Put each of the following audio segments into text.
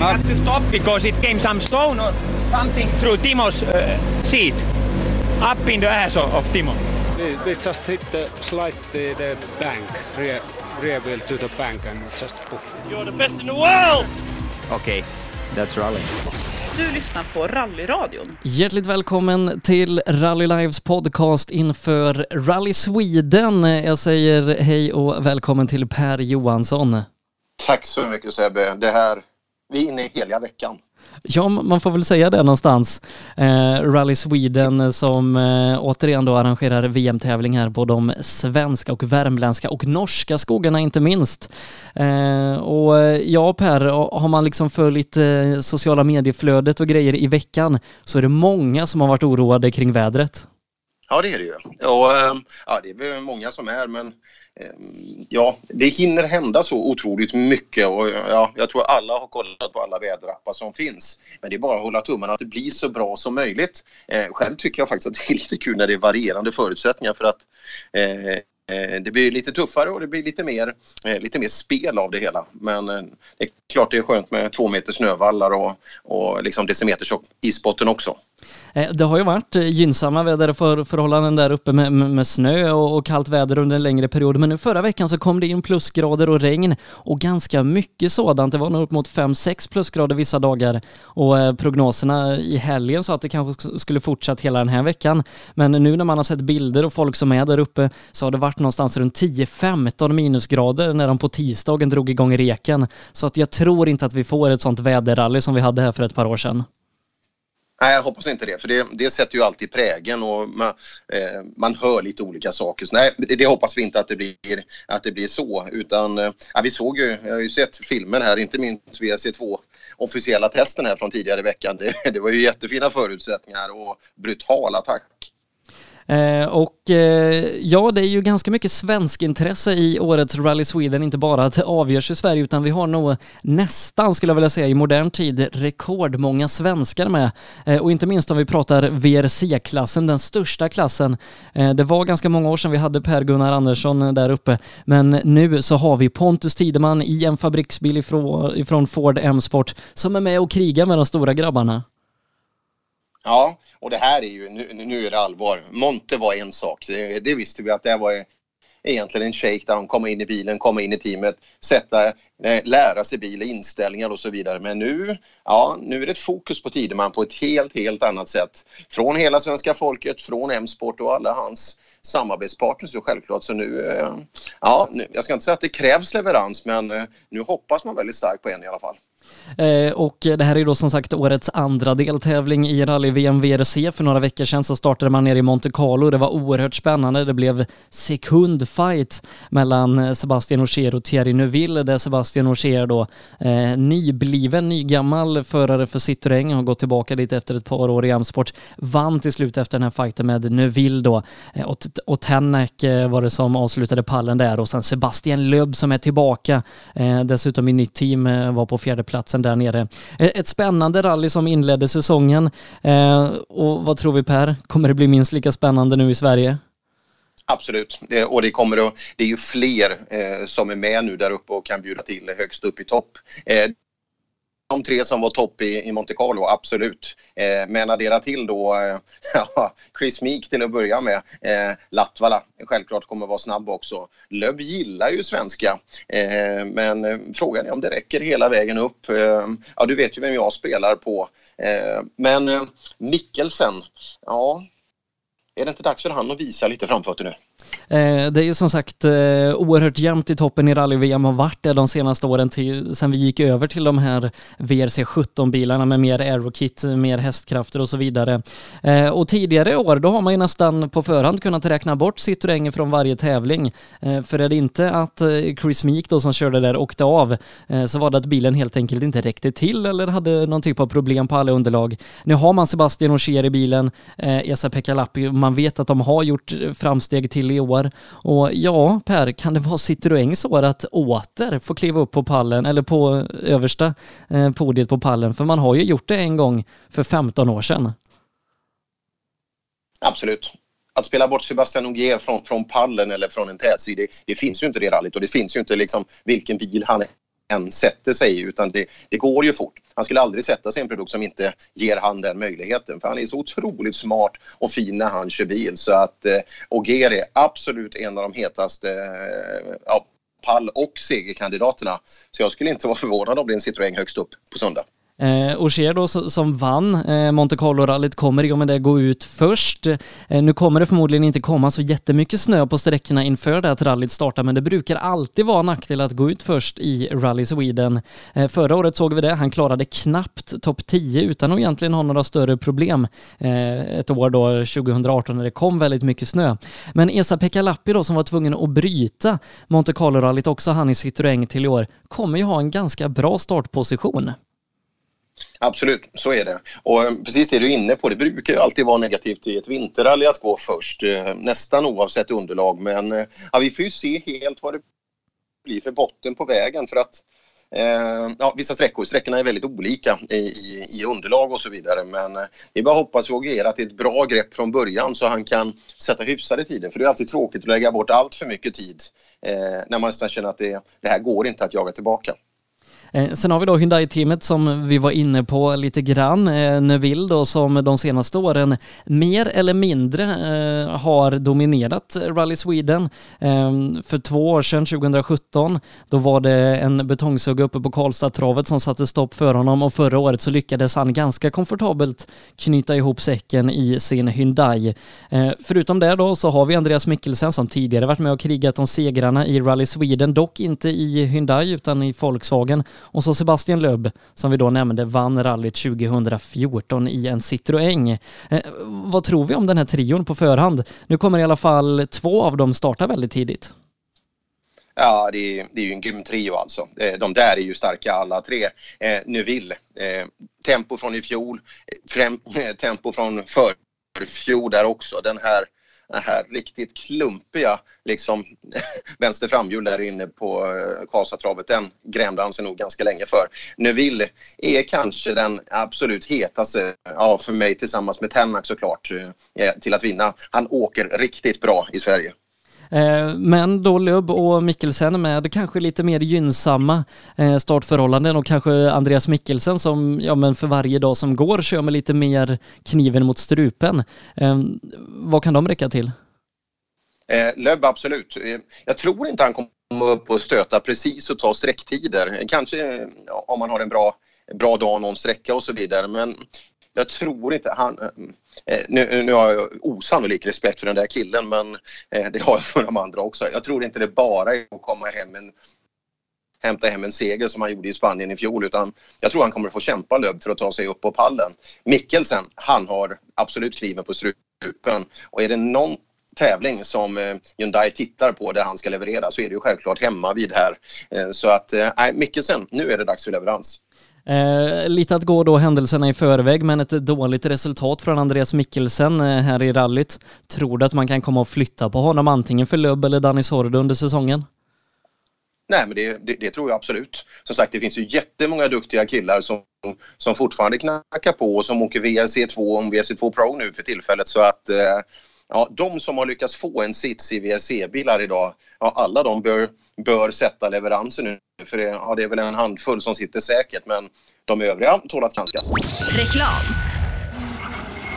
We had to stop because it came some stone or something through Timo's uh, seat, up in the ass of, of Timo. We, we just hit the slide the, the bank, rear, rear wheel to the bank and just poof. You're the best in the world! Okay, that's rally. Du lyssnar på Rallyradion. Hjärtligt välkommen till Rally Lives podcast inför Rally Sweden. Jag säger hej och välkommen till Per Johansson. Tack så mycket Sebbe. Det här, vi är inne i heliga veckan. Ja, man får väl säga det någonstans. Eh, Rally Sweden som eh, återigen då arrangerar VM-tävling här på de svenska och värmländska och norska skogarna inte minst. Eh, och ja, Per, har man liksom följt eh, sociala medieflödet och grejer i veckan så är det många som har varit oroade kring vädret. Ja, det är det ju. Och, eh, ja, det är många som är, men Ehm, ja, det hinner hända så otroligt mycket och ja, jag tror alla har kollat på alla väderappar som finns. Men det är bara att hålla tummarna att det blir så bra som möjligt. Eh, själv tycker jag faktiskt att det är lite kul när det är varierande förutsättningar för att eh, eh det blir lite tuffare och det blir lite mer, eh, lite mer spel av det hela. Men eh, det är klart det är skönt med två meter snövallar och, och liksom decimeters isbotten också. Eh, det har ju varit eh, gynnsamma väderförhållanden där uppe med, med snö och, och, kallt väder under en längre period. Men nu förra veckan så kom det in plusgrader och regn och ganska mycket sådant. Det var nog upp mot 5-6 plusgrader vissa dagar och eh, prognoserna i helgen sa att det kanske skulle fortsätta hela den här veckan. Men nu när man har sett bilder och folk som är där uppe så har det varit någonstans runt 10-15 minusgrader när de på tisdagen drog igång reken. Så att jag tror inte att vi får ett sånt väderrally som vi hade här för ett par år sedan. Nej, jag hoppas inte det, för det, det sätter ju alltid prägen och man, eh, man hör lite olika saker. Så nej, det, det, hoppas vi inte att det blir, att det blir så, utan eh, vi såg ju, jag har ju sett filmen här, inte minst VRC2 officiella testen här från tidigare i veckan. Det, det var ju jättefina förutsättningar och brutal attack. Eh, och eh, ja, det är ju ganska mycket svensk intresse i årets Rally Sweden, inte bara att det avgörs i Sverige, utan vi har nog nästan, skulle jag vilja säga, i modern tid rekordmånga svenskar med. Eh, och inte minst om vi pratar VRC-klassen, den största klassen. Eh, det var ganska många år sedan vi hade Per-Gunnar Andersson där uppe, men nu så har vi Pontus Tideman i en fabriksbil ifrån, ifrån Ford M-sport som är med och krigar med de stora grabbarna. Ja, och det här är ju, nu, nu är det allvar. Monte var en sak, det, det visste vi att det var egentligen en shakedown, komma in i bilen, komma in i teamet, sätta, eh, lära sig bilen, inställningar och så vidare. Men nu, ja, nu är det ett fokus på Tideman på ett helt, helt annat sätt. Från hela svenska folket, från M-sport och alla hans samarbetspartners så självklart. Så nu, eh, ja, nu, jag ska inte säga att det krävs leverans men eh, nu hoppas man väldigt starkt på en i alla fall. Eh, och det här är då som sagt årets andra deltävling i rally-VM VRC. För några veckor sedan så startade man nere i Monte Carlo. Det var oerhört spännande. Det blev sekundfight mellan eh, Sebastian Ogier och Thierry Neuville där Sebastian Ogier då eh, nybliven, nygammal förare för Citroën har gått tillbaka dit efter ett par år i Amsport. Vann till slut efter den här fighten med Neuville då. Eh, och, och Tänak var det som avslutade pallen där och sen Sebastian Löb som är tillbaka. Eh, dessutom i nytt team var på fjärde platsen där nere. Eh, ett spännande rally som inledde säsongen. Eh, och vad tror vi Per? Kommer det bli minst lika spännande nu i Sverige? Absolut, det, och det kommer att, det är ju fler eh, som är med nu där uppe och kan bjuda till högst upp i topp. Eh, de tre som var topp i, i Monte Carlo, absolut. Eh, men addera till då eh, Chris Meek till att börja med. Eh, Latvala självklart kommer vara snabb också. Löb gillar ju svenska. Eh, men eh, frågan är om det räcker hela vägen upp. Eh, ja, du vet ju vem jag spelar på. Eh, men eh, Mikkelsen, ja, är det inte dags för han att visa lite framfötter nu? Eh, det är ju som sagt eh, oerhört jämnt i toppen i rally-VM och varit det de senaste åren till, sen vi gick över till de här VRC 17-bilarna med mer aerokit, mer hästkrafter och så vidare. Eh, och tidigare år, då har man ju nästan på förhand kunnat räkna bort Citroën från varje tävling. För är det inte att Chris Meek då som körde där åkte av så var det att bilen helt enkelt inte räckte till eller hade någon typ av problem på alla underlag. Nu har man Sebastian Ogier i bilen, Esa-Pekka Lappi, man vet att de har gjort framsteg till i år. Och ja, Per, kan det vara Citroëns år att åter få kliva upp på pallen, eller på översta eh, podiet på pallen? För man har ju gjort det en gång för 15 år sedan. Absolut. Att spela bort Sebastian Ogier från, från pallen eller från en tätstrid, det, det, finns ju inte det rallyt och det finns ju inte liksom vilken bil han än sätter sig i utan det, det går ju fort. Han skulle aldrig sätta sig i en produkt som inte ger han den möjligheten för han är så otroligt smart och fin när han kör bil så att eh, Ogier är absolut en av de hetaste eh, ja, pall och segerkandidaterna. Så jag skulle inte vara förvånad om det är en Citroën högst upp på söndag. Eh, Ogier då som vann eh, Monte Carlo-rallyt kommer i och med det gå ut först. Eh, nu kommer det förmodligen inte komma så jättemycket snö på sträckorna inför det att rallyt startar, men det brukar alltid vara nackdel att gå ut först i Rally Sweden. Eh, förra året såg vi det, han klarade knappt topp 10 utan att egentligen ha några större problem. Eh, ett år då, 2018, när det kom väldigt mycket snö. Men Esa-Pekka Lappi då, som var tvungen att bryta Monte Carlo-rallyt, också han i Citroën till i år, kommer ju ha en ganska bra startposition. Absolut, så är det. Och eh, precis det du är inne på, det brukar ju alltid vara negativt i ett vinterrally att gå först, eh, nästan oavsett underlag. Men eh, ja, vi får ju se helt vad det blir för botten på vägen för att eh, ja, vissa sträckor, sträckorna är väldigt olika i, i, i underlag och så vidare. Men eh, det är bara att hoppas och agera att det är ett bra grepp från början så han kan sätta hyfsade tider. För det är alltid tråkigt att lägga bort allt för mycket tid eh, när man nästan känner att det, det här går inte att jaga tillbaka. Eh, sen har vi då Hyundai-teamet som vi var inne på lite grann. Eh, Neville då som de senaste åren mer eller mindre eh, har dominerat Rally Sweden. Ehm, för två år sedan, 2017, då var det en betongsugga uppe på Karlstad-travet som satte stopp för honom och förra året så lyckades han ganska komfortabelt knyta ihop säcken i sin Hyundai. Förutom det då så har vi Andreas Mikkelsen som tidigare varit med och krigat om segrarna i Rally Sweden, dock inte i Hyundai utan i Volkswagen och så Sebastian Löb, som vi då nämnde, vann rallyt 2014 i en Citroën. Eh, vad tror vi om den här trion på förhand? Nu kommer i alla fall två av dem starta väldigt tidigt. Ja, det är, det är ju en grym trio alltså. Eh, de där är ju starka alla tre. Eh, Neuville, eh, tempo från i fjol, främ, tempo från förfjol där också. Den här det här riktigt klumpiga liksom vänster framhjul där inne på eh, Karlstadtravet, den grämde han sig nog ganska länge för. Neville är kanske den absolut hetaste, ja för mig tillsammans med Tenmark såklart, eh, till att vinna. Han åker riktigt bra i Sverige. Eh, men då Lubb och Mikkelsen med kanske lite mer gynnsamma eh, startförhållanden och kanske Andreas Mikkelsen som ja, men för varje dag som går kör med lite mer kniven mot strupen. Eh, vad kan de räcka till? Lubb absolut. Jag tror inte han kommer upp och stöta precis och ta sträcktider. Kanske om man har en bra, bra dag någon sträcka och så vidare. Men jag tror inte han... Eh, eh, nu, nu har jag osannolik respekt för den där killen men eh, det har jag för de andra också. Jag tror inte det bara är att komma hem en hämta hem en seger som han gjorde i Spanien i fjol utan jag tror han kommer att få kämpa Löb för att ta sig upp på pallen. Mikkelsen, han har absolut kniven på strupen och är det någon tävling som Hyundai tittar på där han ska leverera så är det ju självklart hemma vid här. Så att, nej, Mikkelsen, nu är det dags för leverans. Eh, lite att gå då händelserna i förväg, men ett dåligt resultat från Andreas Mikkelsen eh, här i rallyt. Tror du att man kan komma och flytta på honom antingen för Lubb eller Danny Sordo under säsongen? Nej, men det, det, det, tror jag absolut. Som sagt, det finns ju jättemånga duktiga killar som, som fortfarande knackar på och som åker VRC2 och VRC2 Pro nu för tillfället. Så att eh, ja, de som har lyckats få en sits i VRC-bilar idag, ja, alla de bör, bör sätta leveranser nu. För det, ja, det är väl en handfull som sitter säkert, men de övriga tål att granskas. Reklam.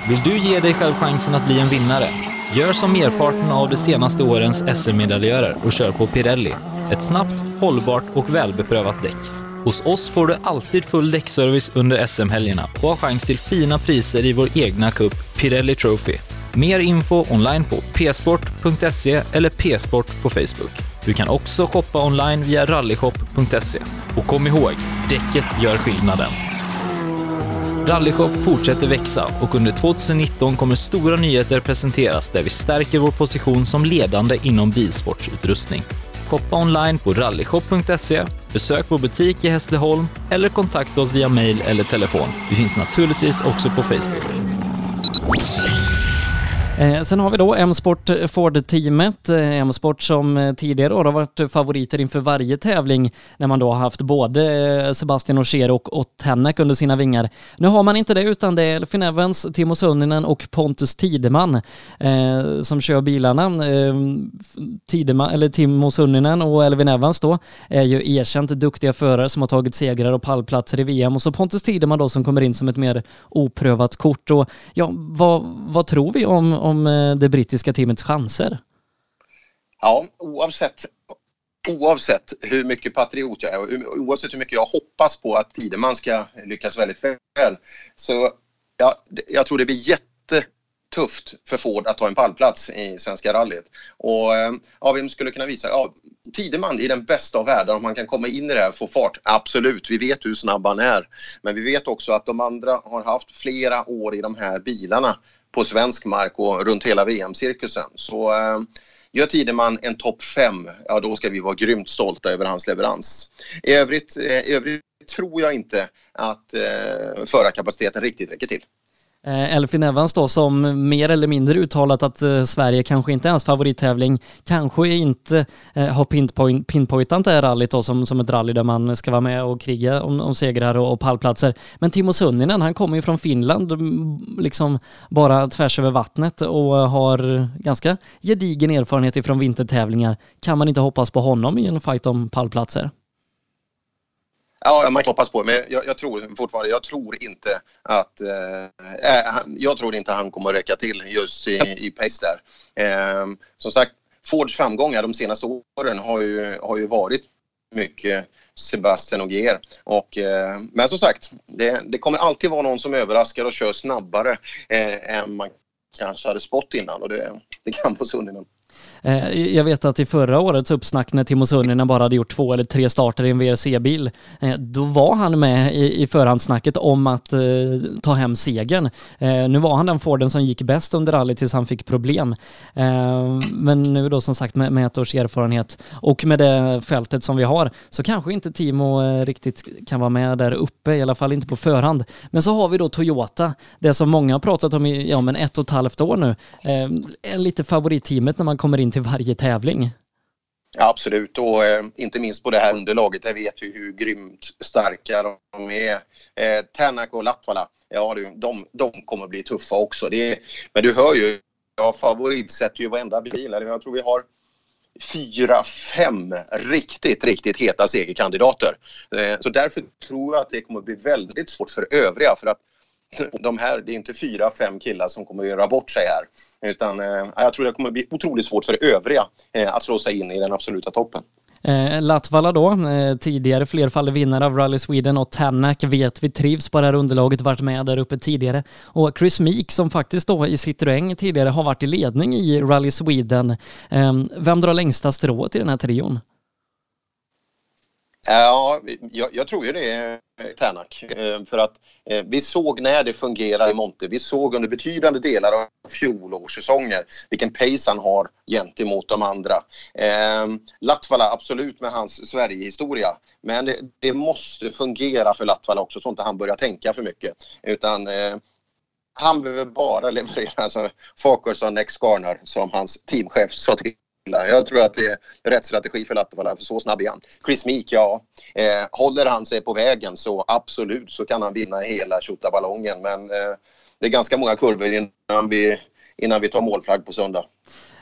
Vill du ge dig själv chansen att bli en vinnare? Gör som merparten av de senaste årens SM-medaljörer och kör på Pirelli. Ett snabbt, hållbart och välbeprövat däck. Hos oss får du alltid full däckservice under SM-helgerna och har chans till fina priser i vår egna cup Pirelli Trophy. Mer info online på psport.se eller psport på Facebook. Du kan också shoppa online via rallyshop.se. Och kom ihåg, däcket gör skillnaden. Rallyshop fortsätter växa och under 2019 kommer stora nyheter presenteras där vi stärker vår position som ledande inom bilsportsutrustning. Shoppa online på rallyshop.se, besök vår butik i Hässleholm eller kontakta oss via mail eller telefon. Vi finns naturligtvis också på Facebook. Eh, sen har vi då M-Sport eh, Ford-teamet. Eh, M-Sport som tidigare år har varit favoriter inför varje tävling när man då har haft både Sebastian Ogier och, och under sina vingar. Nu har man inte det utan det är Elfin Evans, Timo Sunninen och Pontus Tideman eh, som kör bilarna. Eh, Tideman, eller Timo Sunninen och Elvin Evans då är ju erkänt duktiga förare som har tagit segrar och pallplatser i VM och så Pontus Tideman då som kommer in som ett mer oprövat kort och ja, vad, vad tror vi om om eh, det brittiska teamets chanser? Ja, oavsett, oavsett hur mycket patriot jag är och oavsett hur mycket jag hoppas på att Tideman ska lyckas väldigt väl så ja, jag tror det blir jättetufft för Ford att ta en pallplats i Svenska rallyt. Och eh, ja, vem skulle kunna visa? Ja, Tideman i den bästa av världar, om han kan komma in i det här och få fart, absolut, vi vet hur snabb han är. Men vi vet också att de andra har haft flera år i de här bilarna på svensk mark och runt hela VM-cirkusen. Så eh, gör Tideman en topp fem, ja då ska vi vara grymt stolta över hans leverans. I övrigt, eh, i övrigt tror jag inte att eh, förarkapaciteten riktigt räcker till. Eh, Elfin Evans då som mer eller mindre uttalat att eh, Sverige kanske inte är hans favorittävling, kanske inte eh, har pinpoint, pinpointat det här rallyt då som, som ett rally där man ska vara med och kriga om, om segrar och, och pallplatser. Men Timo Sunninen, han kommer ju från Finland, liksom bara tvärs över vattnet och eh, har ganska gedigen erfarenhet ifrån vintertävlingar. Kan man inte hoppas på honom i en fight om pallplatser? Ja, man hoppas på det, men jag, jag, tror fortfarande, jag tror inte att, eh, jag tror inte han kommer att räcka till just i, i pace där. Eh, som sagt, Fords framgångar de senaste åren har ju, har ju varit mycket Sebastian Ogier. Och, eh, men som sagt, det, det, kommer alltid vara någon som överraskar och kör snabbare eh, än man kanske hade spått innan och det, det kan på Sunninen. Eh, jag vet att i förra årets uppsnack när Timo Sunninen bara hade gjort två eller tre starter i en VRC-bil, eh, då var han med i, förhandssnacket om att eh, ta hem segern. Nu var han den Forden som gick bäst under rally tills han fick problem. Men nu då som sagt med, ett års erfarenhet och med det fältet som vi har så kanske inte Timo riktigt kan vara med där uppe, i alla fall inte på förhand. Men så har vi då Toyota, det som många har pratat om i ja, men ett och ett halvt år nu. Är lite favoritteamet när man kommer in till varje tävling. Ja, absolut, och eh, inte minst på det här underlaget. Jag vet ju hur grymt starka de är. Eh, Tänak och Latvala, ja du, de, de kommer bli tuffa också. Det men du hör ju, jag favoritsätter ju varenda bil. Jag tror vi har fyra, fem riktigt, riktigt heta segerkandidater. Eh, så därför tror jag att det kommer bli väldigt svårt för övriga. För att de här, det är inte fyra, fem killar som kommer att göra bort sig här. Utan eh, jag tror det kommer att bli otroligt svårt för övriga eh, att slå sig in i den absoluta toppen. Eh, Latvala då, eh, tidigare flerfaldig vinnare av Rally Sweden och Tanak vet vi trivs på det här underlaget, varit med där uppe tidigare. Och Chris Meek som faktiskt då i Citroën tidigare har varit i ledning i Rally Sweden. Eh, vem drar längsta strået i den här trion? Ja, jag, jag, tror ju det är Tänak. Eh, för att eh, vi såg när det fungerade i Monte. Vi såg under betydande delar av fjolårssäsonger vilken pace han har gentemot de andra. Eh, Latvala, absolut med hans Sverigehistoria. Men det, det, måste fungera för Latvala också så inte han börjar tänka för mycket. Utan eh, han behöver bara leverera alltså, focus on next corner som hans teamchef sa till jag tror att det är rätt strategi för Latvala, för så snabb är han. Chris Meek, ja. Eh, håller han sig på vägen så absolut så kan han vinna hela ballongen men eh, det är ganska många kurvor innan vi, innan vi tar målflagg på söndag.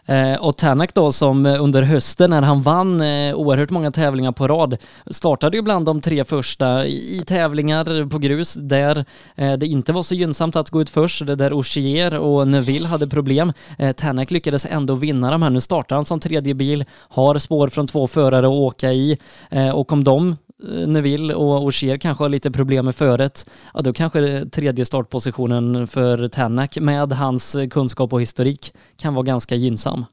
Eh, och Tänak då som eh, under hösten när han vann eh, oerhört många tävlingar på rad startade ju bland de tre första i tävlingar på grus där det inte var så gynnsamt att gå ut först, det där Ogier och Neville hade problem. Tänak lyckades ändå vinna de här. Nu startar han som tredje bil, har spår från två förare att åka i och om de Eh, Neville och Ogier kanske har lite problem med föret, ja då kanske tredje startpositionen för Tänak med hans eh, kunskap och historik kan vara ganska gynnsam.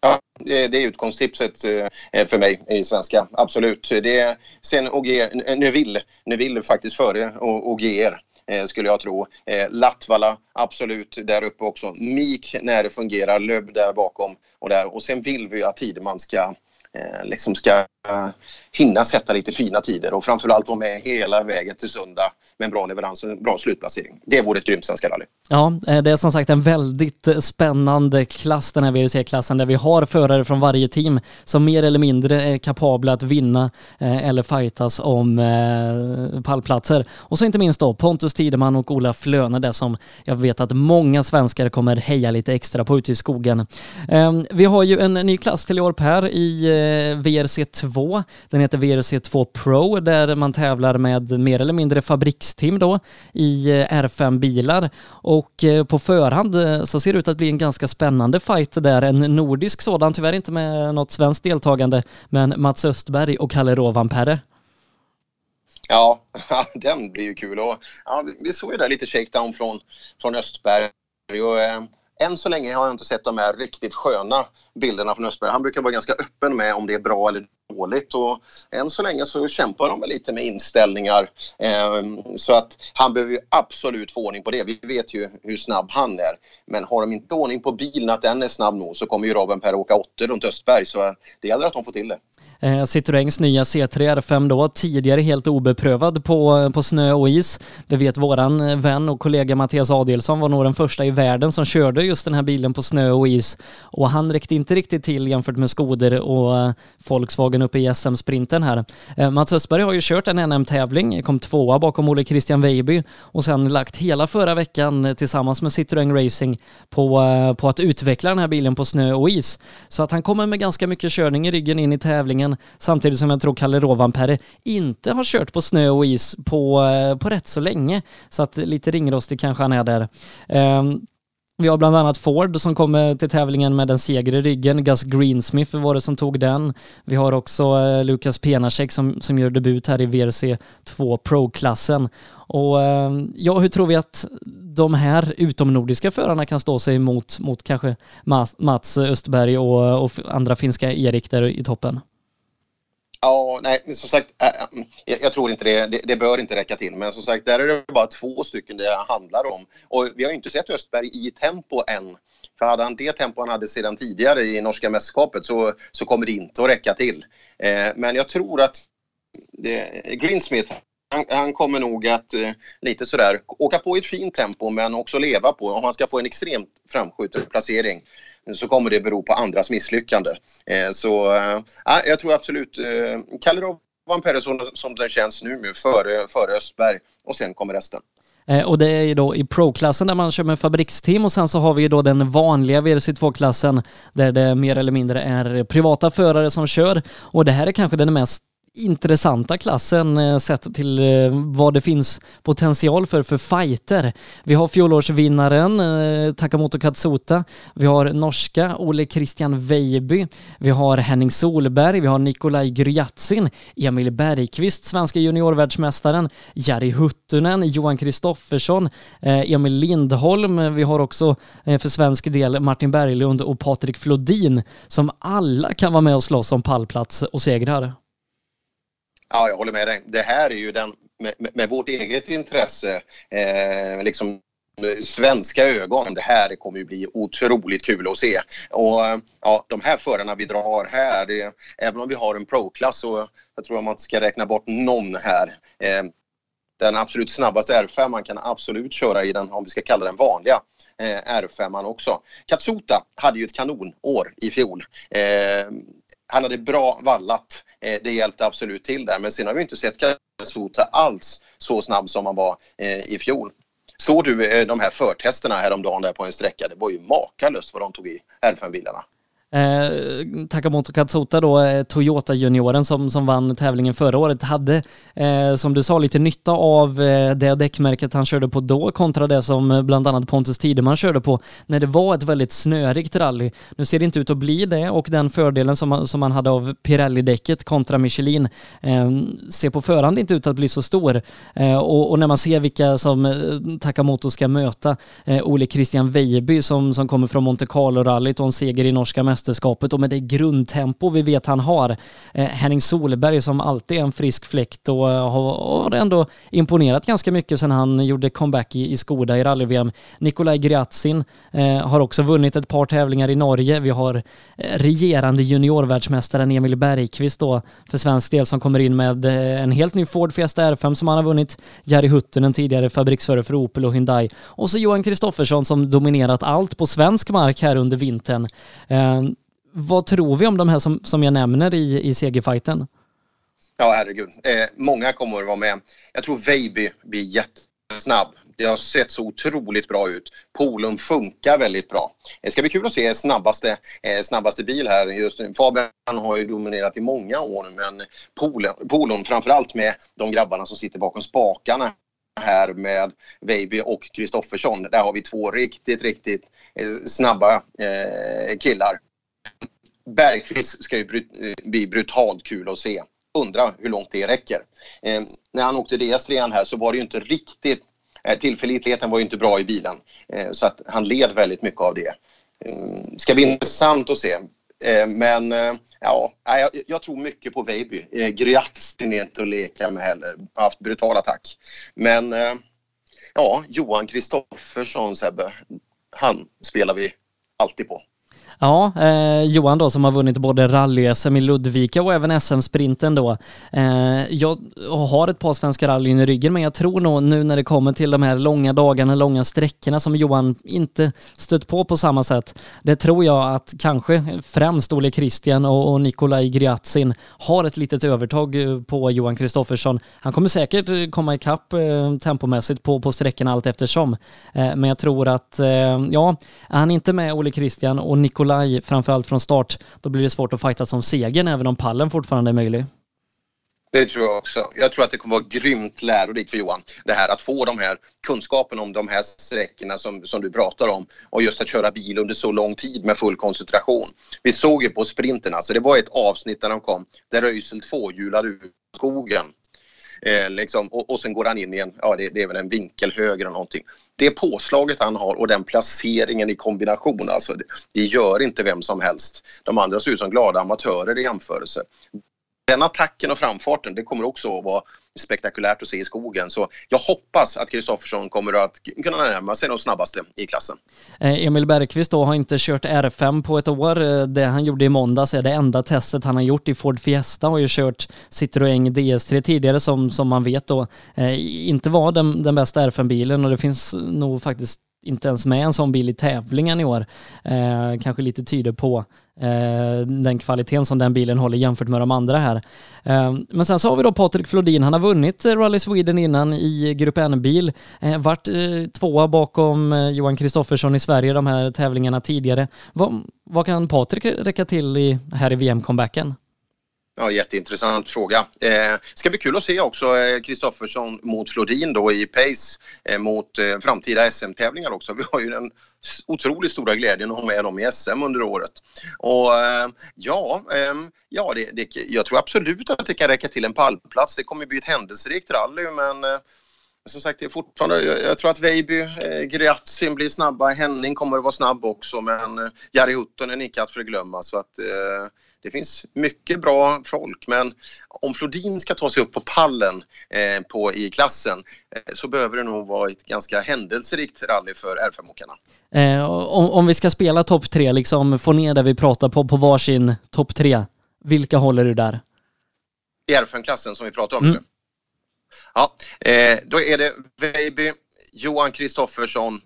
Ja, det, är utgångstipset eh, för mig i svenska, absolut. Det är, sen Ogier, Neville, Neville faktiskt före Ogier skulle jag tro. Latvala, absolut där uppe också. Mik när det fungerar, Löb där bakom och där. Och sen vill vi att Tideman ska, liksom ska hinna sätta lite fina tider och framförallt vara med hela vägen till söndag med en bra leverans och en bra slutplacering. Det vore ett grymt Svenska rally. Ja, eh, det är som sagt en väldigt eh, spännande klass den här WRC-klassen där vi har förare från varje team som mer eller mindre är kapabla att vinna eh, eller fightas om pallplatser. Och så inte minst då Pontus Tideman och Ola Flöne, det som jag vet att många svenskar kommer heja lite extra på ute i skogen. Ehm, vi har ju en ny klass till i år Per i WRC 2. Den heter WRC2 Pro där man tävlar med mer eller mindre fabriksteam då i eh, R5-bilar och eh, på förhand eh, så ser det ut att bli en ganska spännande fight där. En nordisk sådan, tyvärr inte med något svenskt deltagande, men Mats Östberg och Kalle Rovanperä. Ja, den blir ju kul. Och, ja, vi såg ju där lite shakedown från, från Östberg. Och, eh, än så länge har jag inte sett de här riktigt sköna bilderna från Östberg. Han brukar vara ganska öppen med om det är bra eller dåligt och än så länge så kämpar de lite med inställningar. Ehm, så att han behöver ju absolut få ordning på det. Vi vet ju hur snabb han är. Men har de inte ordning på bilen, att den är snabb nog, så kommer ju Robin Per åka åttor runt Östberg. Så det gäller att de får till det. Eh, Citroëns nya C3 R5 då, tidigare helt obeprövad på, på snö och is. Det vet våran vän och kollega Mattias Adelsson var nog den första i världen som körde just den här bilen på snö och is. Och han räckte inte riktigt till jämfört med Skoder och eh, Volkswagen Volkswagen uppe i SM-sprinten här. Eh, Mats Östberg har ju kört en NM-tävling, kom tvåa bakom Olle Christian Weiby och sen lagt hela förra veckan eh, tillsammans med Citroën Racing på, eh, på att utveckla den här bilen på snö och is. Så att han kommer med ganska mycket körning i ryggen in i tävlingen samtidigt som jag tror Kalle Rovanperä inte har kört på snö och is på, på rätt så länge. Så att lite ringrostig kanske han är där. Um, vi har bland annat Ford som kommer till tävlingen med en seger i ryggen. Gus Greensmith var det som tog den. Vi har också eh, Lukas Penacek som, som gör debut här i VRC 2 Pro-klassen. Och eh, ja, hur tror vi att de här utomnordiska förarna kan stå sig mot, mot kanske Mats Östberg och, och andra finska Erik där i toppen? Ja, nej, men som sagt, äh, äh mm, jag, jag, tror inte det, det, det. bör inte räcka till. Men som sagt, där är det bara två stycken det handlar om. Och vi har inte sett Östberg i tempo än. För hade han det tempo han hade sedan tidigare i norska mästerskapet så, så kommer det inte att räcka till. Eh, men jag tror att det, Greensmith, han, han, kommer nog att eh, lite sådär åka på i ett fint tempo men också leva på, om han ska få en extremt framskjuten placering Eh, så kommer det bero på andras misslyckande. Eh, så äh, jag tror absolut, eh, äh, var en person som den känns nu före, före Östberg och sen kommer resten. Och det är ju då i Pro-klassen där man kör med fabriksteam och sen så har vi ju då den vanliga VRC2-klassen där det mer eller mindre är privata förare som kör. Och det här är kanske den mest intressanta klassen eh, sett till eh, vad det finns potential för för fighter. Vi har fjolårsvinnaren eh, Takamoto Katsuta, vi har norska Ole Christian Weiby, vi har Henning Solberg, vi har Nikolaj Gryatsin, Emil Bergqvist, svenska juniorvärldsmästaren, Jari Huttunen, Johan Kristoffersson, Emil Lindholm, vi har också för svensk del Martin Berglund och Patrik Flodin som alla kan vara med och slåss om pallplats och segrar. Ja, jag håller med dig. Det här är ju den, med, med vårt eget intresse, eh, liksom eh, svenska ögon. Det här kommer ju bli otroligt kul att se. Och eh, ja, de här förarna vi drar här, det, även om vi har en pro-klass så jag tror att man ska räkna bort någon här. Eh, den absolut snabbaste R5 man kan absolut köra i den, om vi ska kalla den vanliga, eh, R5 också. Katsuta hade ju ett kanonår i fjol. Eh, han hade bra vallat. Eh, det hjälpte absolut till där. Men sen har vi inte sett Katsuta alls så snabb som han var eh, i fjol. Såg du eh, de här förtesterna häromdagen där på en sträcka? Det var ju makalöst vad de tog i R5-bilarna. Eh, Takamoto Katsuta då, eh, Toyota-junioren som, som vann tävlingen förra året, hade eh, som du sa lite nytta av eh, det däckmärket han körde på då kontra det som eh, bland annat Pontus Tideman körde på när det var ett väldigt snörikt rally. Nu ser det inte ut att bli det och den fördelen som, som man hade av Pirelli-däcket kontra Michelin eh, ser på förhand inte ut att bli så stor. Eh, och, och, när man ser vilka som Takamoto ska möta, Ole Christian Weiby som, som kommer från Monte Carlo-rallyt och en seger i norska mästerskapet mästerskapet och med det grundtempo vi vet han har. Eh, Henning Solberg som alltid är en frisk fläkt och eh, har, ändå imponerat ganska mycket sedan han gjorde comeback i, Skoda i rally-VM. Nikolaj Gryatsin eh, har också vunnit ett par tävlingar i Norge. Vi har regerande juniorvärldsmästaren Emil Bergqvist då för svensk del som kommer in med en helt ny Ford Fiesta R5 som han har vunnit. Jari Huttunen tidigare fabriksförare för Opel och Hyundai. Och så Johan Kristoffersson som dominerat allt på svensk mark här under vintern. Vad tror vi om de här som, som jag nämner i, i segerfighten? Ja, herregud. Eh, många kommer att vara med. Jag tror Veiby blir jättesnabb. Det har sett så otroligt bra ut. Polum funkar väldigt bra. Det ska bli kul att se snabbaste, eh, snabbaste bil här just nu. Fabian har ju dominerat i många år men Polum, Polon framförallt med de grabbarna som sitter bakom spakarna här med Veiby och Kristoffersson. Där har vi två riktigt, riktigt eh, snabba eh, killar. Bergqvist ska ju brut eh, bli brutalt kul att se. Undrar hur långt det räcker. Eh, när han åkte DS3 här så var det ju inte riktigt Eh, tillförlitligheten var ju inte bra i bilen eh, så att han led väldigt mycket av det. Mm, ska bli intressant att se. Eh, men eh, ja, jag, jag tror mycket på Veiby. Gryatsin är inte att leka med heller. Har haft brutal attack. Men ja, Johan Kristoffersson Sebbe, han spelar vi alltid på. Ja, eh, Johan då som har vunnit både rally-SM i Ludvika och även SM-sprinten då. Eh, jag har ett par svenska rallyn i ryggen men jag tror nog nu när det kommer till de här långa dagarna, långa sträckorna som Johan inte stött på på samma sätt. Det tror jag att kanske främst Ole Christian och, och Nikolaj Gryatsin har ett litet övertag eh, på Johan Kristoffersson. Han kommer säkert eh, komma ikapp eh, tempomässigt på, på sträckorna allt eftersom. Eh, men jag tror att, eh, ja, är han inte med Ole Christian och Nikolaj Nikolaj, framförallt från start, då blir det svårt att fighta som segern även om pallen fortfarande är möjlig. Det tror jag också. Jag tror att det kommer vara grymt lärorikt för Johan. Det här att få de här kunskapen om de här sträckorna som, som du pratar om och just att köra bil under så lång tid med full koncentration. Vi såg ju på sprinterna, så det var ett avsnitt när de kom där Röisel tvåhjulade ut skogen Eh, liksom, och, och sen går han in i en, ja det, det, är väl en vinkel höger eller någonting. Det påslaget han har och den placeringen i kombination, alltså det, det gör inte vem som helst. De andra ser ut som glada amatörer i jämförelse. Den attacken och framfarten, det kommer också att vara spektakulärt att se i skogen. Så jag hoppas att Kristoffersson kommer att kunna närma sig de snabbaste i klassen. Eh, Emil Bergqvist då har inte kört R5 på ett år. Eh, det han gjorde i måndags är det enda testet han har gjort i Ford Fiesta och har ju kört Citroën DS3 tidigare som, som man vet då eh, inte var den, den bästa R5-bilen och det finns nog faktiskt inte ens med en sån bil i tävlingen i år. Eh, kanske lite tyder på eh, den kvaliteten som den bilen håller jämfört med de andra här. Eh, men sen så har vi då Patrik Flodin. Han har vunnit Rally Sweden innan i Grupp N-bil. Eh, vart eh, tvåa bakom eh, Johan Kristoffersson i Sverige de här tävlingarna tidigare. Vad, vad kan Patrik räcka till i, här i VM-comebacken? Ja, jätteintressant fråga. Eh, ska bli kul att se också eh, Kristoffersson eh, mot Flodin då i pace eh, mot eh, framtida SM-tävlingar också. Vi har ju den otroligt stora glädjen att ha med dem i SM under året. Och eh, ja, ehm, ja det, det, jag tror absolut att det kan räcka till en pallplats. Det kommer bli ett händelserikt rally men eh, som sagt, det är fortfarande, jag, jag tror att Veiby, eh, Gryatsin blir snabba, Henning kommer att vara snabb också men eh, Jari Huttunen är icke att förglömma så att eh, det finns mycket bra folk men om Flodin ska ta sig upp på pallen eh, på, i klassen eh, så behöver det nog vara ett ganska händelserikt rally för R5-åkarna. Eh, om, om vi ska spela topp tre, liksom få ner det vi pratar på, på varsin topp tre, vilka håller du där? I R5-klassen som vi pratar om mm. nu? Ja, eh, då är det Veiby, Johan Kristoffersson,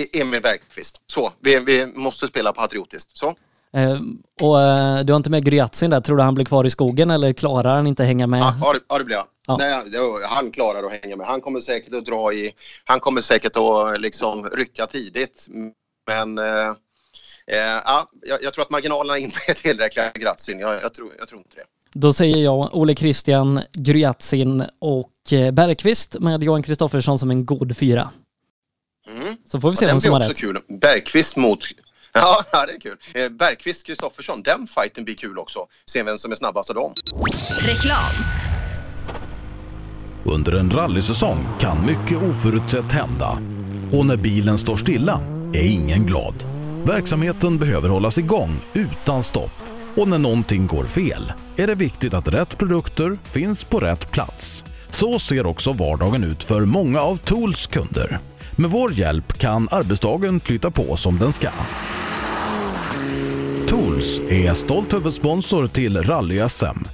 e- Emil Bergqvist. Så, vi, vi måste spela patriotiskt. Så. Eh, och eh, du har inte med Gryatsin där, tror du han blir kvar i skogen eller klarar han inte hänga med? Ja, ja det blir han. Ja. Nej, han klarar att hänga med. Han kommer säkert att dra i, han kommer säkert att liksom rycka tidigt. Men eh, eh ja, jag, tror att marginalerna inte är tillräckliga för Gratsin. Jag, jag, tror, jag tror inte det. Då säger jag Ole Christian, Gryatsin och Bergqvist med Johan Kristoffersson som en god fyra. Mm. Så får vi se vem som har rätt. Kul. Bergqvist mot Ja, det är kul. Eh, Bergqvist Kristoffersson, den fighten blir kul också. Se vem som är snabbast av dem. Reklam. Under en rallysäsong kan mycket oförutsett hända. Och när bilen står stilla är ingen glad. Verksamheten behöver hållas igång utan stopp och när någonting går fel är det viktigt att rätt produkter finns på rätt plats. Så ser också vardagen ut för många av Tools kunder. Med vår hjälp kan arbetsdagen flytta på som den ska. Tools är stolt huvudsponsor till Rally-SM.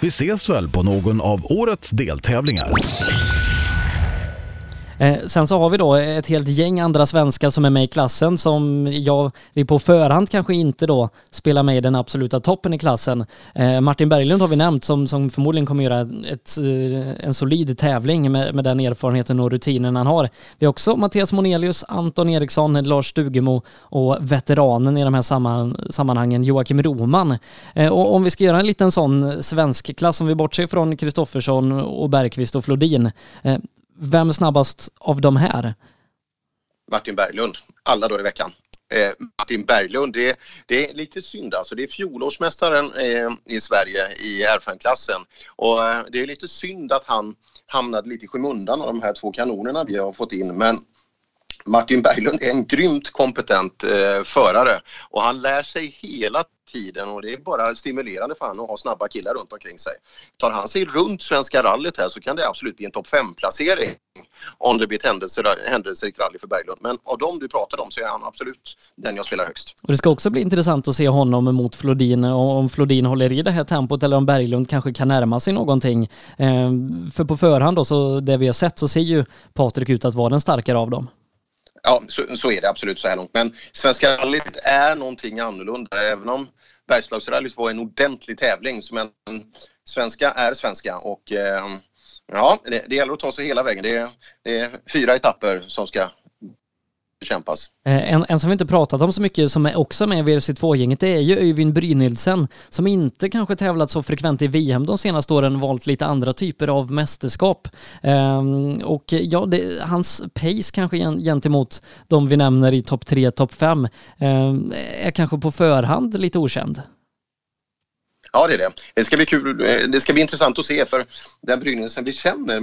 Vi ses väl på någon av årets deltävlingar. Eh, sen så har vi då ett helt gäng andra svenskar som är med i klassen som jag, vi på förhand kanske inte då spelar med i den absoluta toppen i klassen. Eh, Martin Berglund har vi nämnt som, som förmodligen kommer göra ett, eh, en solid tävling med, med den erfarenheten och rutinen han har. Vi har också Mattias Monelius, Anton Eriksson, Lars Stugemo och veteranen i de här samman, sammanhangen Joakim Roman. Eh, och om vi ska göra en liten sån svensk klass, om vi bortser från Kristoffersson och Bergqvist och Flodin, eh, vem är snabbast av de här? Martin Berglund, alla dagar i veckan. Eh, Martin Berglund, det, det, är lite synd alltså. Det är fjolårsmästaren eh, i Sverige i R5-klassen och eh, det är lite synd att han hamnade lite i skymundan av de här två kanonerna vi har fått in. Men Martin Berglund är en grymt kompetent eh, förare och han lär sig hela tiden och det är bara stimulerande för honom att ha snabba killar runt omkring sig. Tar han sig runt Svenska rallyt här så kan det absolut bli en topp 5-placering om det blir ett händelserikt rally för Berglund. Men av dem du pratade om så är han absolut den jag spelar högst. Och det ska också bli intressant att se honom mot Flodin och om Flodin håller i det här tempot eller om Berglund kanske kan närma sig någonting. Ehm, för på förhand då, så det vi har sett så ser ju Patrik ut att vara den starkare av dem. Ja, så, så, är det absolut så här långt. Men Svenska rallyt är någonting annorlunda. Även om Bergslagsrallyt var en ordentlig tävling. Men svenska är svenska och eh, ja, det, det gäller att ta sig hela vägen. Det, det är fyra etapper som ska bekämpas. Eh, en, en som vi inte pratat om så mycket som är också med i VRC2-gänget det är ju Öyvind Brynildsen som inte kanske tävlat så frekvent i VM de senaste åren, valt lite andra typer av mästerskap. Ehm, och ja, det, hans pace kanske gentemot de vi nämner i topp 3, topp 5 ehm, är kanske på förhand lite okänd. Ja, det är det. Det ska bli kul. Eh, det ska bli intressant att se för den Brynildsen vi känner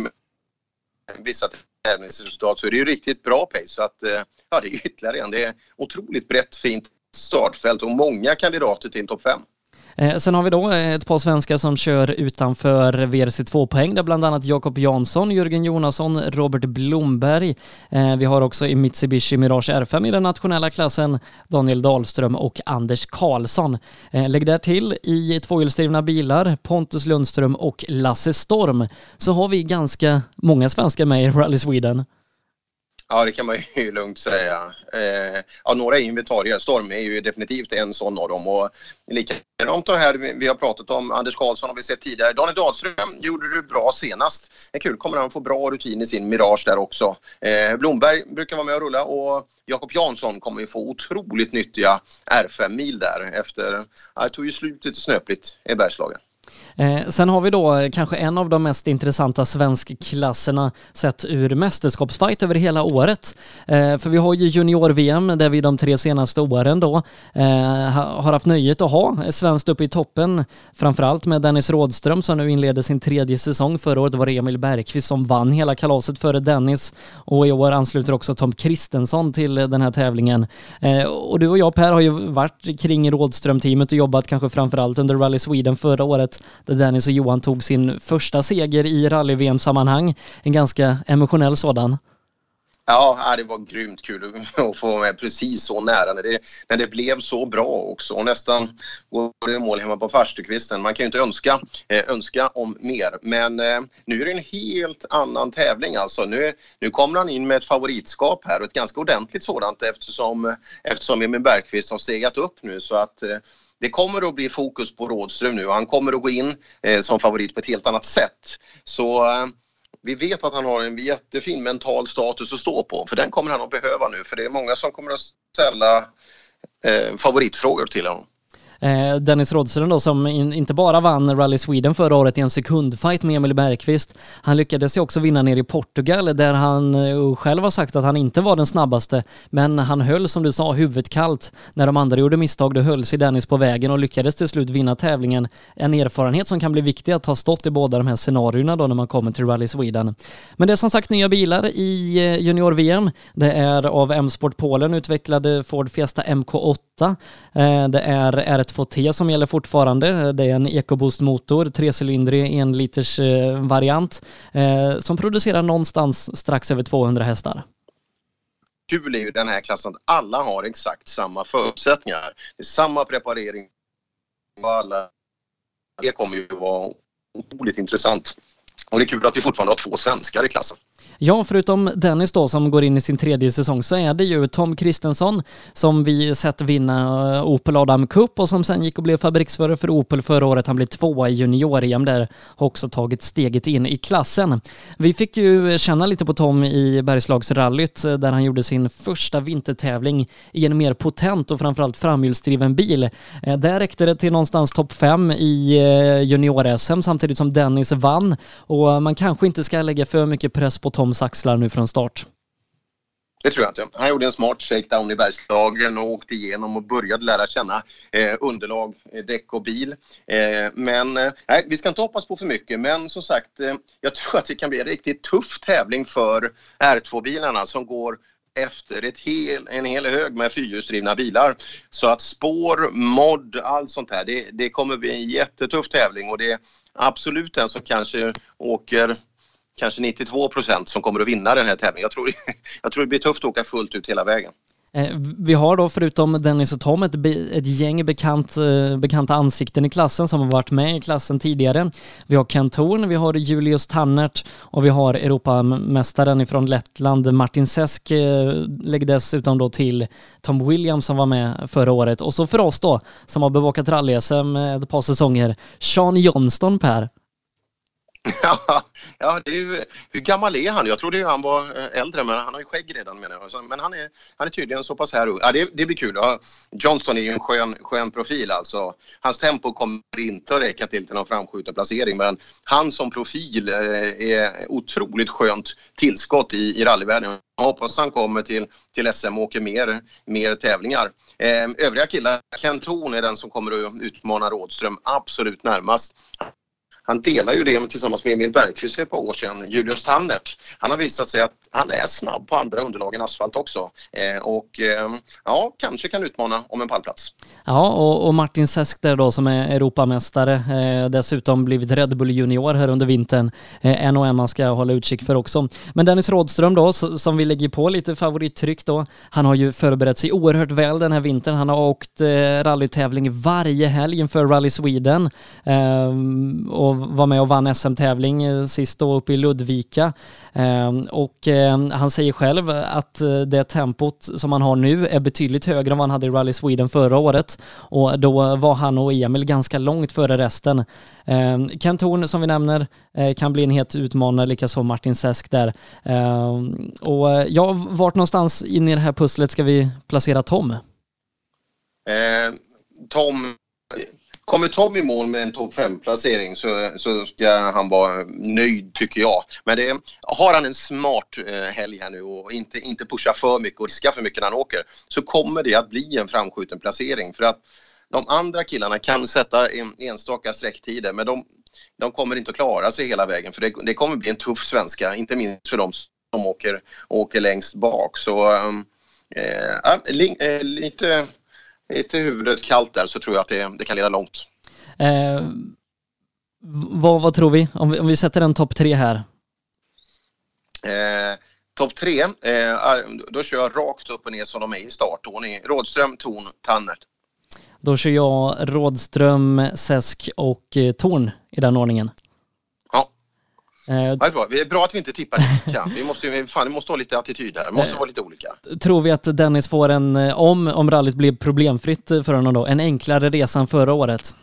vissa tävlingsresultat så är det ju riktigt bra pace. Så att, eh, ja, det är ytterligare en. Det är otroligt brett, fint startfält och många kandidater till topp 5. Eh, sen har vi då eh, ett par svenskar som kör utanför VRC2-poäng, där bland annat Jakob Jansson, Jörgen Jonasson, Robert Blomberg. Eh, vi har också i Mitsubishi Mirage R5 i den nationella klassen Daniel Dahlström och Anders Karlsson. Lägg där till i tvåhjulsdrivna bilar Pontus Lundström och Lasse Storm så har vi ganska många svenskar med i Rally Sweden. Ja, det kan man ju lugnt säga. Eh, ja, några är inventarier. Storm är ju definitivt en sån av dem. Och likadant det här vi har pratat om, Anders Karlsson har vi sett tidigare. Daniel Dahlström gjorde det bra senast. Det är kul, kommer han få bra rutin i sin Mirage där också. Eh, Blomberg brukar vara med och rulla och Jakob Jansson kommer ju få otroligt nyttiga R5-mil där efter, ja, det tog ju slut lite snöpligt i Bergslagen. Eh, sen har vi då kanske en av de mest intressanta svenskklasserna sett ur mästerskapsfight över hela året. Eh, för vi har ju junior-VM där vi de tre senaste åren då eh, har haft nöjet att ha svenskt uppe i toppen. Framförallt med Dennis Rådström som nu inleder sin tredje säsong. Förra året var det Emil Bergqvist som vann hela kalaset före Dennis och i år ansluter också Tom Kristensson till den här tävlingen. Eh, och du och jag Per har ju varit kring Rådström-teamet och jobbat kanske framförallt under Rally Sweden förra året där Dennis och Johan tog sin första seger i rally-VM-sammanhang. En ganska emotionell sådan. Ja, det var grymt kul att få vara med precis så nära när det, när det blev så bra också. Och nästan går det mål hemma på farstukvisten. Man kan ju inte önska, eh, önska om mer. Men eh, nu är det en helt annan tävling alltså. Nu, nu kommer han in med ett favoritskap här och ett ganska ordentligt sådant eftersom, eftersom Emil Bergqvist har stegat upp nu. Så att eh, det kommer att bli fokus på Rådström nu och han kommer att gå in eh, som favorit på ett helt annat sätt. Så eh, vi vet att han har en jättefin mental status att stå på för den kommer han att behöva nu för det är många som kommer att ställa eh, favoritfrågor till honom. Eh, Dennis Rådström då som in, inte bara vann Rally Sweden förra året i en sekundfight med Emil Bergqvist. Han lyckades ju också vinna ner i Portugal där han eh, själv har sagt att han inte var den snabbaste. Men han höll som du sa huvudet kallt. När de andra gjorde misstag då höll sig Dennis på vägen och lyckades till slut vinna tävlingen. En erfarenhet som kan bli viktig att ha stått i båda de här scenarierna då när man kommer till Rally Sweden. Men det är som sagt nya bilar i eh, junior-VM. Det är av M-Sport Polen utvecklade Ford Fiesta MK8 8. Eh, det är R2T som gäller fortfarande. Eh, det är en EcoBoost-motor, trecylindrig en liters eh, variant som producerar någonstans strax över 200 hästar kul är ju den här klassen att alla har exakt samma förutsättningar. Det är samma preparering på alla. Det kommer ju vara otroligt intressant. Och det är kul att vi fortfarande har två svenskar i klassen. Ja, förutom Dennis då som går in i sin tredje säsong så är det ju Tom Kristensson som vi sett vinna eh, Opel Adam Cup och som sen gick och blev fabriksförare för Opel förra året. Han blev tvåa i junior-EM där, har också tagit steget in i klassen. Vi fick ju känna lite på Tom i Bergslagsrallyt eh, där han gjorde sin första vintertävling i en mer potent och framförallt framhjulsdriven bil. Eh, där räckte det till någonstans topp fem i junior-SM samtidigt som Dennis vann och man kanske inte ska lägga för mycket press på Toms axlar nu från start? Det tror jag inte. Han gjorde en smart shakedown i Bergslagen och åkte igenom och började lära känna eh, underlag, eh, däck och bil. Eh, men eh, nej, vi ska inte hoppas på för mycket. Men som sagt, eh, jag tror att det kan bli en riktigt tuff tävling för R2-bilarna som går efter ett hel, en hel hög med fyrhjulsdrivna bilar. Så att spår, mod, allt sånt här, det, det kommer bli en jättetuff tävling och det är absolut den som kanske åker kanske 92 procent som kommer att vinna den här tävlingen. Jag tror, jag tror det blir tufft att åka fullt ut hela vägen. Eh, vi har då förutom Dennis och Tom ett, ett gäng bekant, eh, bekanta ansikten i klassen som har varit med i klassen tidigare. Vi har Kent Horn, vi har Julius Tannert och vi har Europamästaren ifrån Lettland Martin Sesk lägg lägger dessutom då till Tom Williams som var med förra året och så för oss då som har bevakat rally-SM ett par säsonger, Sean Johnston Per. Ja, det är ju, hur gammal är han? Jag trodde han var eh, äldre, men han har ju skägg redan menar jag. Men han är, han är tydligen så pass här Ja, det, det blir kul. Ja, Johnston är ju en skön, skön profil alltså. Hans tempo kommer inte att räcka till till någon framskjuten placering, men han som profil eh, är otroligt skönt tillskott i, i rallyvärlden. Jag hoppas han kommer till, till SM och åker mer, mer tävlingar. Eh, övriga killar, Kent Horn är den som kommer att utmana Rådström absolut närmast han delar ju det tillsammans med Emil Bergqvist för ett par år sedan, Julius Tannert. Han har visat sig att han är snabb på andra underlag än asfalt också. Eh, och eh, ja, kanske kan utmana om en pallplats. Ja, och, och Martin Sesk där då som är Europamästare, eh, dessutom blivit Red Bull Junior här under vintern. Eh, en och en man ska hålla utkik för också. Men Dennis Rådström då, som vi lägger på lite favorittryck då, han har ju förberett sig oerhört väl den här vintern. Han har åkt eh, rallytävling varje helg inför Rally Sweden eh, och var med och vann SM-tävling eh, sist då uppe i Ludvika. Ehm, och ehm, han säger själv att eh, det tempot som han har nu är betydligt högre än vad han hade i Rally Sweden förra året. Och då var han och Emil ganska långt före resten. Ehm, Kent Horn som vi nämner eh, kan bli en het utmanare, likaså Martin Sesk där. Och ja, vart någonstans in i det här pusslet ska vi placera Tom? Eh, Tom Kommer Tom i mål med en topp 5-placering så, så ska han vara nöjd tycker jag. Men det, har han en smart eh, helg här nu och inte, inte pusha för mycket och riska för mycket när han åker så kommer det att bli en framskjuten placering. För att de andra killarna kan sätta en, enstaka sträcktider men de, de kommer inte att klara sig hela vägen för det, det kommer bli en tuff svenska, inte minst för de som åker, åker längst bak. Så äh, äh, lite lite huvudet kallt där så tror jag att det, det kan leda långt. Eh, vad, vad, tror vi? Om, vi? om vi sätter en topp tre här. Eh, topp tre, eh, ah, då kör jag rakt upp och ner som de är i startordning. Rådström, Torn, Tannert. Då kör jag Rådström, Säsk och eh, Torn i den ordningen. Eh, ja, det, är bra. bra att vi inte tippar lika. Vi måste, fan, det måste ha lite attityd här. Det måste eh, vara lite olika. Tror vi att Dennis får en, eh, om, om rallyt blir problemfritt för honom då, en enklare resa än förra året?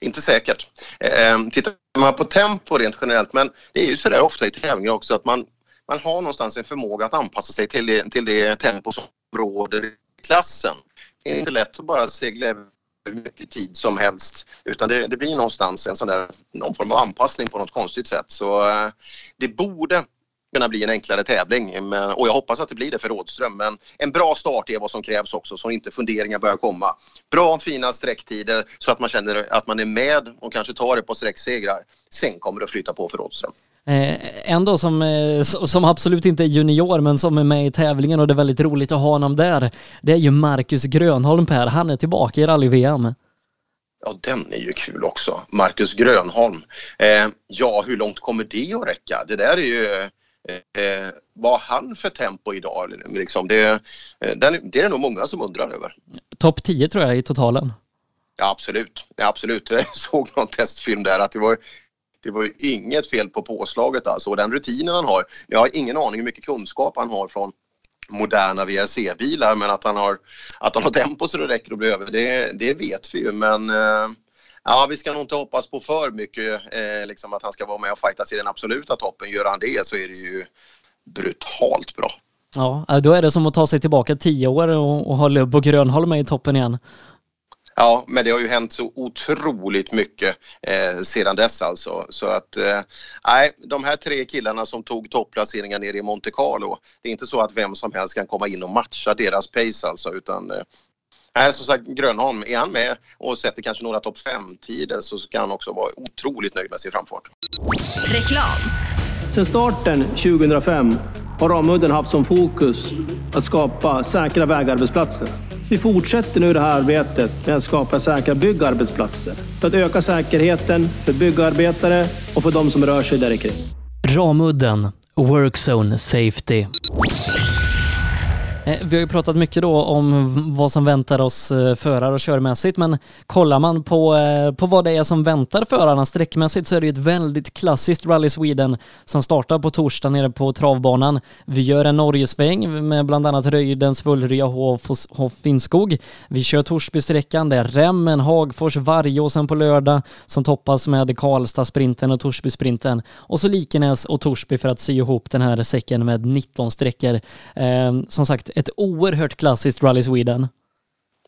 Inte säkert. Eh, tittar man på tempo rent generellt, men det är ju sådär ofta i tävlingar också att man, man har någonstans en förmåga att anpassa sig till det, till det tempo som råder i klassen. Det är inte lätt att bara segla hur mycket tid som helst. Utan det, det blir någonstans en sån där, någon form av anpassning på något konstigt sätt. Så eh, det borde kunna bli en enklare tävling men, och jag hoppas att det blir det för Rådström. Men en bra start är vad som krävs också så inte funderingar börjar komma. Bra fina sträcktider så att man känner att man är med och kanske tar det på sträcksegrar. Sen kommer det att flyta på för Rådström. Eh, en då som, eh, som absolut inte är junior men som är med i tävlingen och det är väldigt roligt att ha honom där. Det är ju Marcus Grönholm Per. Han är tillbaka i rally-VM. Ja, den är ju kul också. Marcus Grönholm. Eh, ja, hur långt kommer det att räcka? Det där är ju Eh, vad har han för tempo idag? Liksom det, eh, det är det nog många som undrar över. Topp 10 tror jag i totalen. Ja, absolut. Ja, absolut. Jag såg någon testfilm där att det var det var ju inget fel på påslaget alltså och den rutinen han har. Jag har ingen aning hur mycket kunskap han har från moderna VRC-bilar men att han har, att han har tempo så det räcker att bli över det, det vet vi ju men eh, Ja, vi ska nog inte hoppas på för mycket, eh, liksom att han ska vara med och fightas i den absoluta toppen. Gör han det så är det ju brutalt bra. Ja, då är det som att ta sig tillbaka tio år och, och ha Lubb och Grönholm med i toppen igen. Ja, men det har ju hänt så otroligt mycket eh, sedan dess alltså. Så att, eh, nej, de här tre killarna som tog topplaceringar nere i Monte Carlo, det är inte så att vem som helst kan komma in och matcha deras pace alltså, utan eh, Nej, som sagt, Grönholm, är han med och sätter kanske några topp 5-tider så ska han också vara otroligt nöjd med sin framfart. Reklam. Sedan starten 2005 har Ramudden haft som fokus att skapa säkra vägarbetsplatser. Vi fortsätter nu det här arbetet med att skapa säkra byggarbetsplatser för att öka säkerheten för byggarbetare och för de som rör sig där kring. Ramudden Workzone Safety. Eh, vi har ju pratat mycket då om vad som väntar oss eh, förare och körmässigt, men kollar man på, eh, på vad det är som väntar förarna sträckmässigt så är det ju ett väldigt klassiskt Rally Sweden som startar på torsdag nere på travbanan. Vi gör en Norgesväng med bland annat Röjdens, Fullrya, Hof, Finnskog. Vi kör Torsbysträckan, det är Remmen, Hagfors, Vargåsen på lördag som toppas med Karlstad-sprinten och Torsby-sprinten och så Likenäs och Torsby för att sy ihop den här säcken med 19 sträckor. Eh, som sagt, ett oerhört klassiskt Rally Sweden.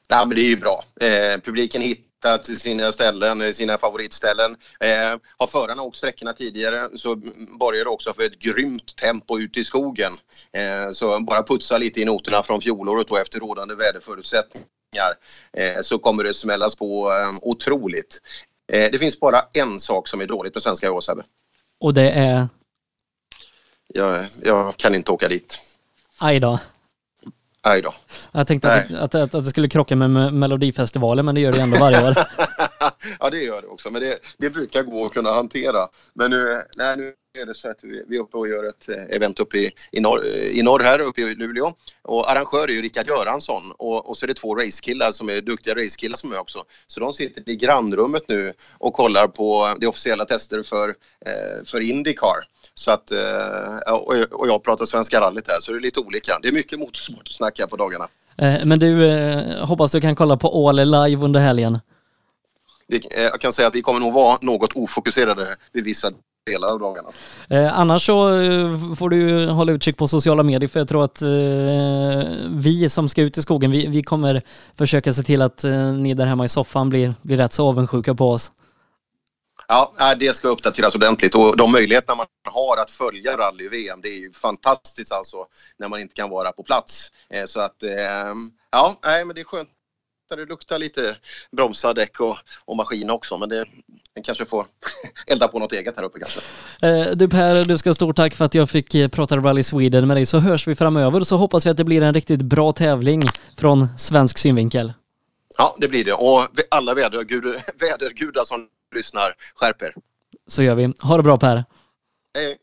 Ja, men det är ju bra. Eh, publiken hittar till sina ställen, sina favoritställen. Eh, har förarna åkt sträckorna tidigare så borgar det också för ett grymt tempo ute i skogen. Eh, så bara putsa lite i noterna från fjolåret och efter rådande väderförutsättningar eh, så kommer det smällas på eh, otroligt. Eh, det finns bara en sak som är dåligt med svenska Åsebbe. Och det är? Jag, jag kan inte åka dit. Aj då. Aj då. Jag tänkte att, att, att, att, det skulle krocka med Melodifestivalen, men det gör det ändå varje år. ja, det gör det också, men det, det brukar gå att kunna hantera. Men nu, nej, nu är det så att vi, vi är uppe och gör ett eh, event uppe i, i, norr, i norr här uppe i Luleå. Och arrangör är ju Rickard Göransson och, och så är det två racekillar som är duktiga racekillar som är också. Så de sitter i grannrummet nu och kollar på de officiella tester för, eh, för Indycar. Så att, eh, och jag pratar Svenska rallyt här så det är lite olika. Det är mycket motorsport att snacka på dagarna. Eh, men du, hoppas du kan kolla på Åle live under helgen? Jag kan säga att vi kommer nog vara något ofokuserade vid vissa delar av dagarna. Eh, annars så får du hålla utkik på sociala medier för jag tror att eh, vi som ska ut i skogen, vi, vi kommer försöka se till att eh, ni där hemma i soffan blir, blir rätt så avundsjuka på oss. Ja, det ska uppdateras ordentligt och de möjligheterna man har att följa rally-VM, det är ju fantastiskt alltså när man inte kan vara på plats. Eh, så att, eh, ja, nej, men det är skönt det luktar lite bromsar, däck och, och maskin också. Men det, den kanske får elda på något eget här uppe kanske. Eh, du Per, du ska ha stort tack för att jag fick prata Rally Sweden med dig. Så hörs vi framöver så hoppas vi att det blir en riktigt bra tävling från svensk synvinkel. Ja, det blir det. Och alla vädergudar, vädergudar som lyssnar, skärp er. Så gör vi. Ha det bra Per. Hej.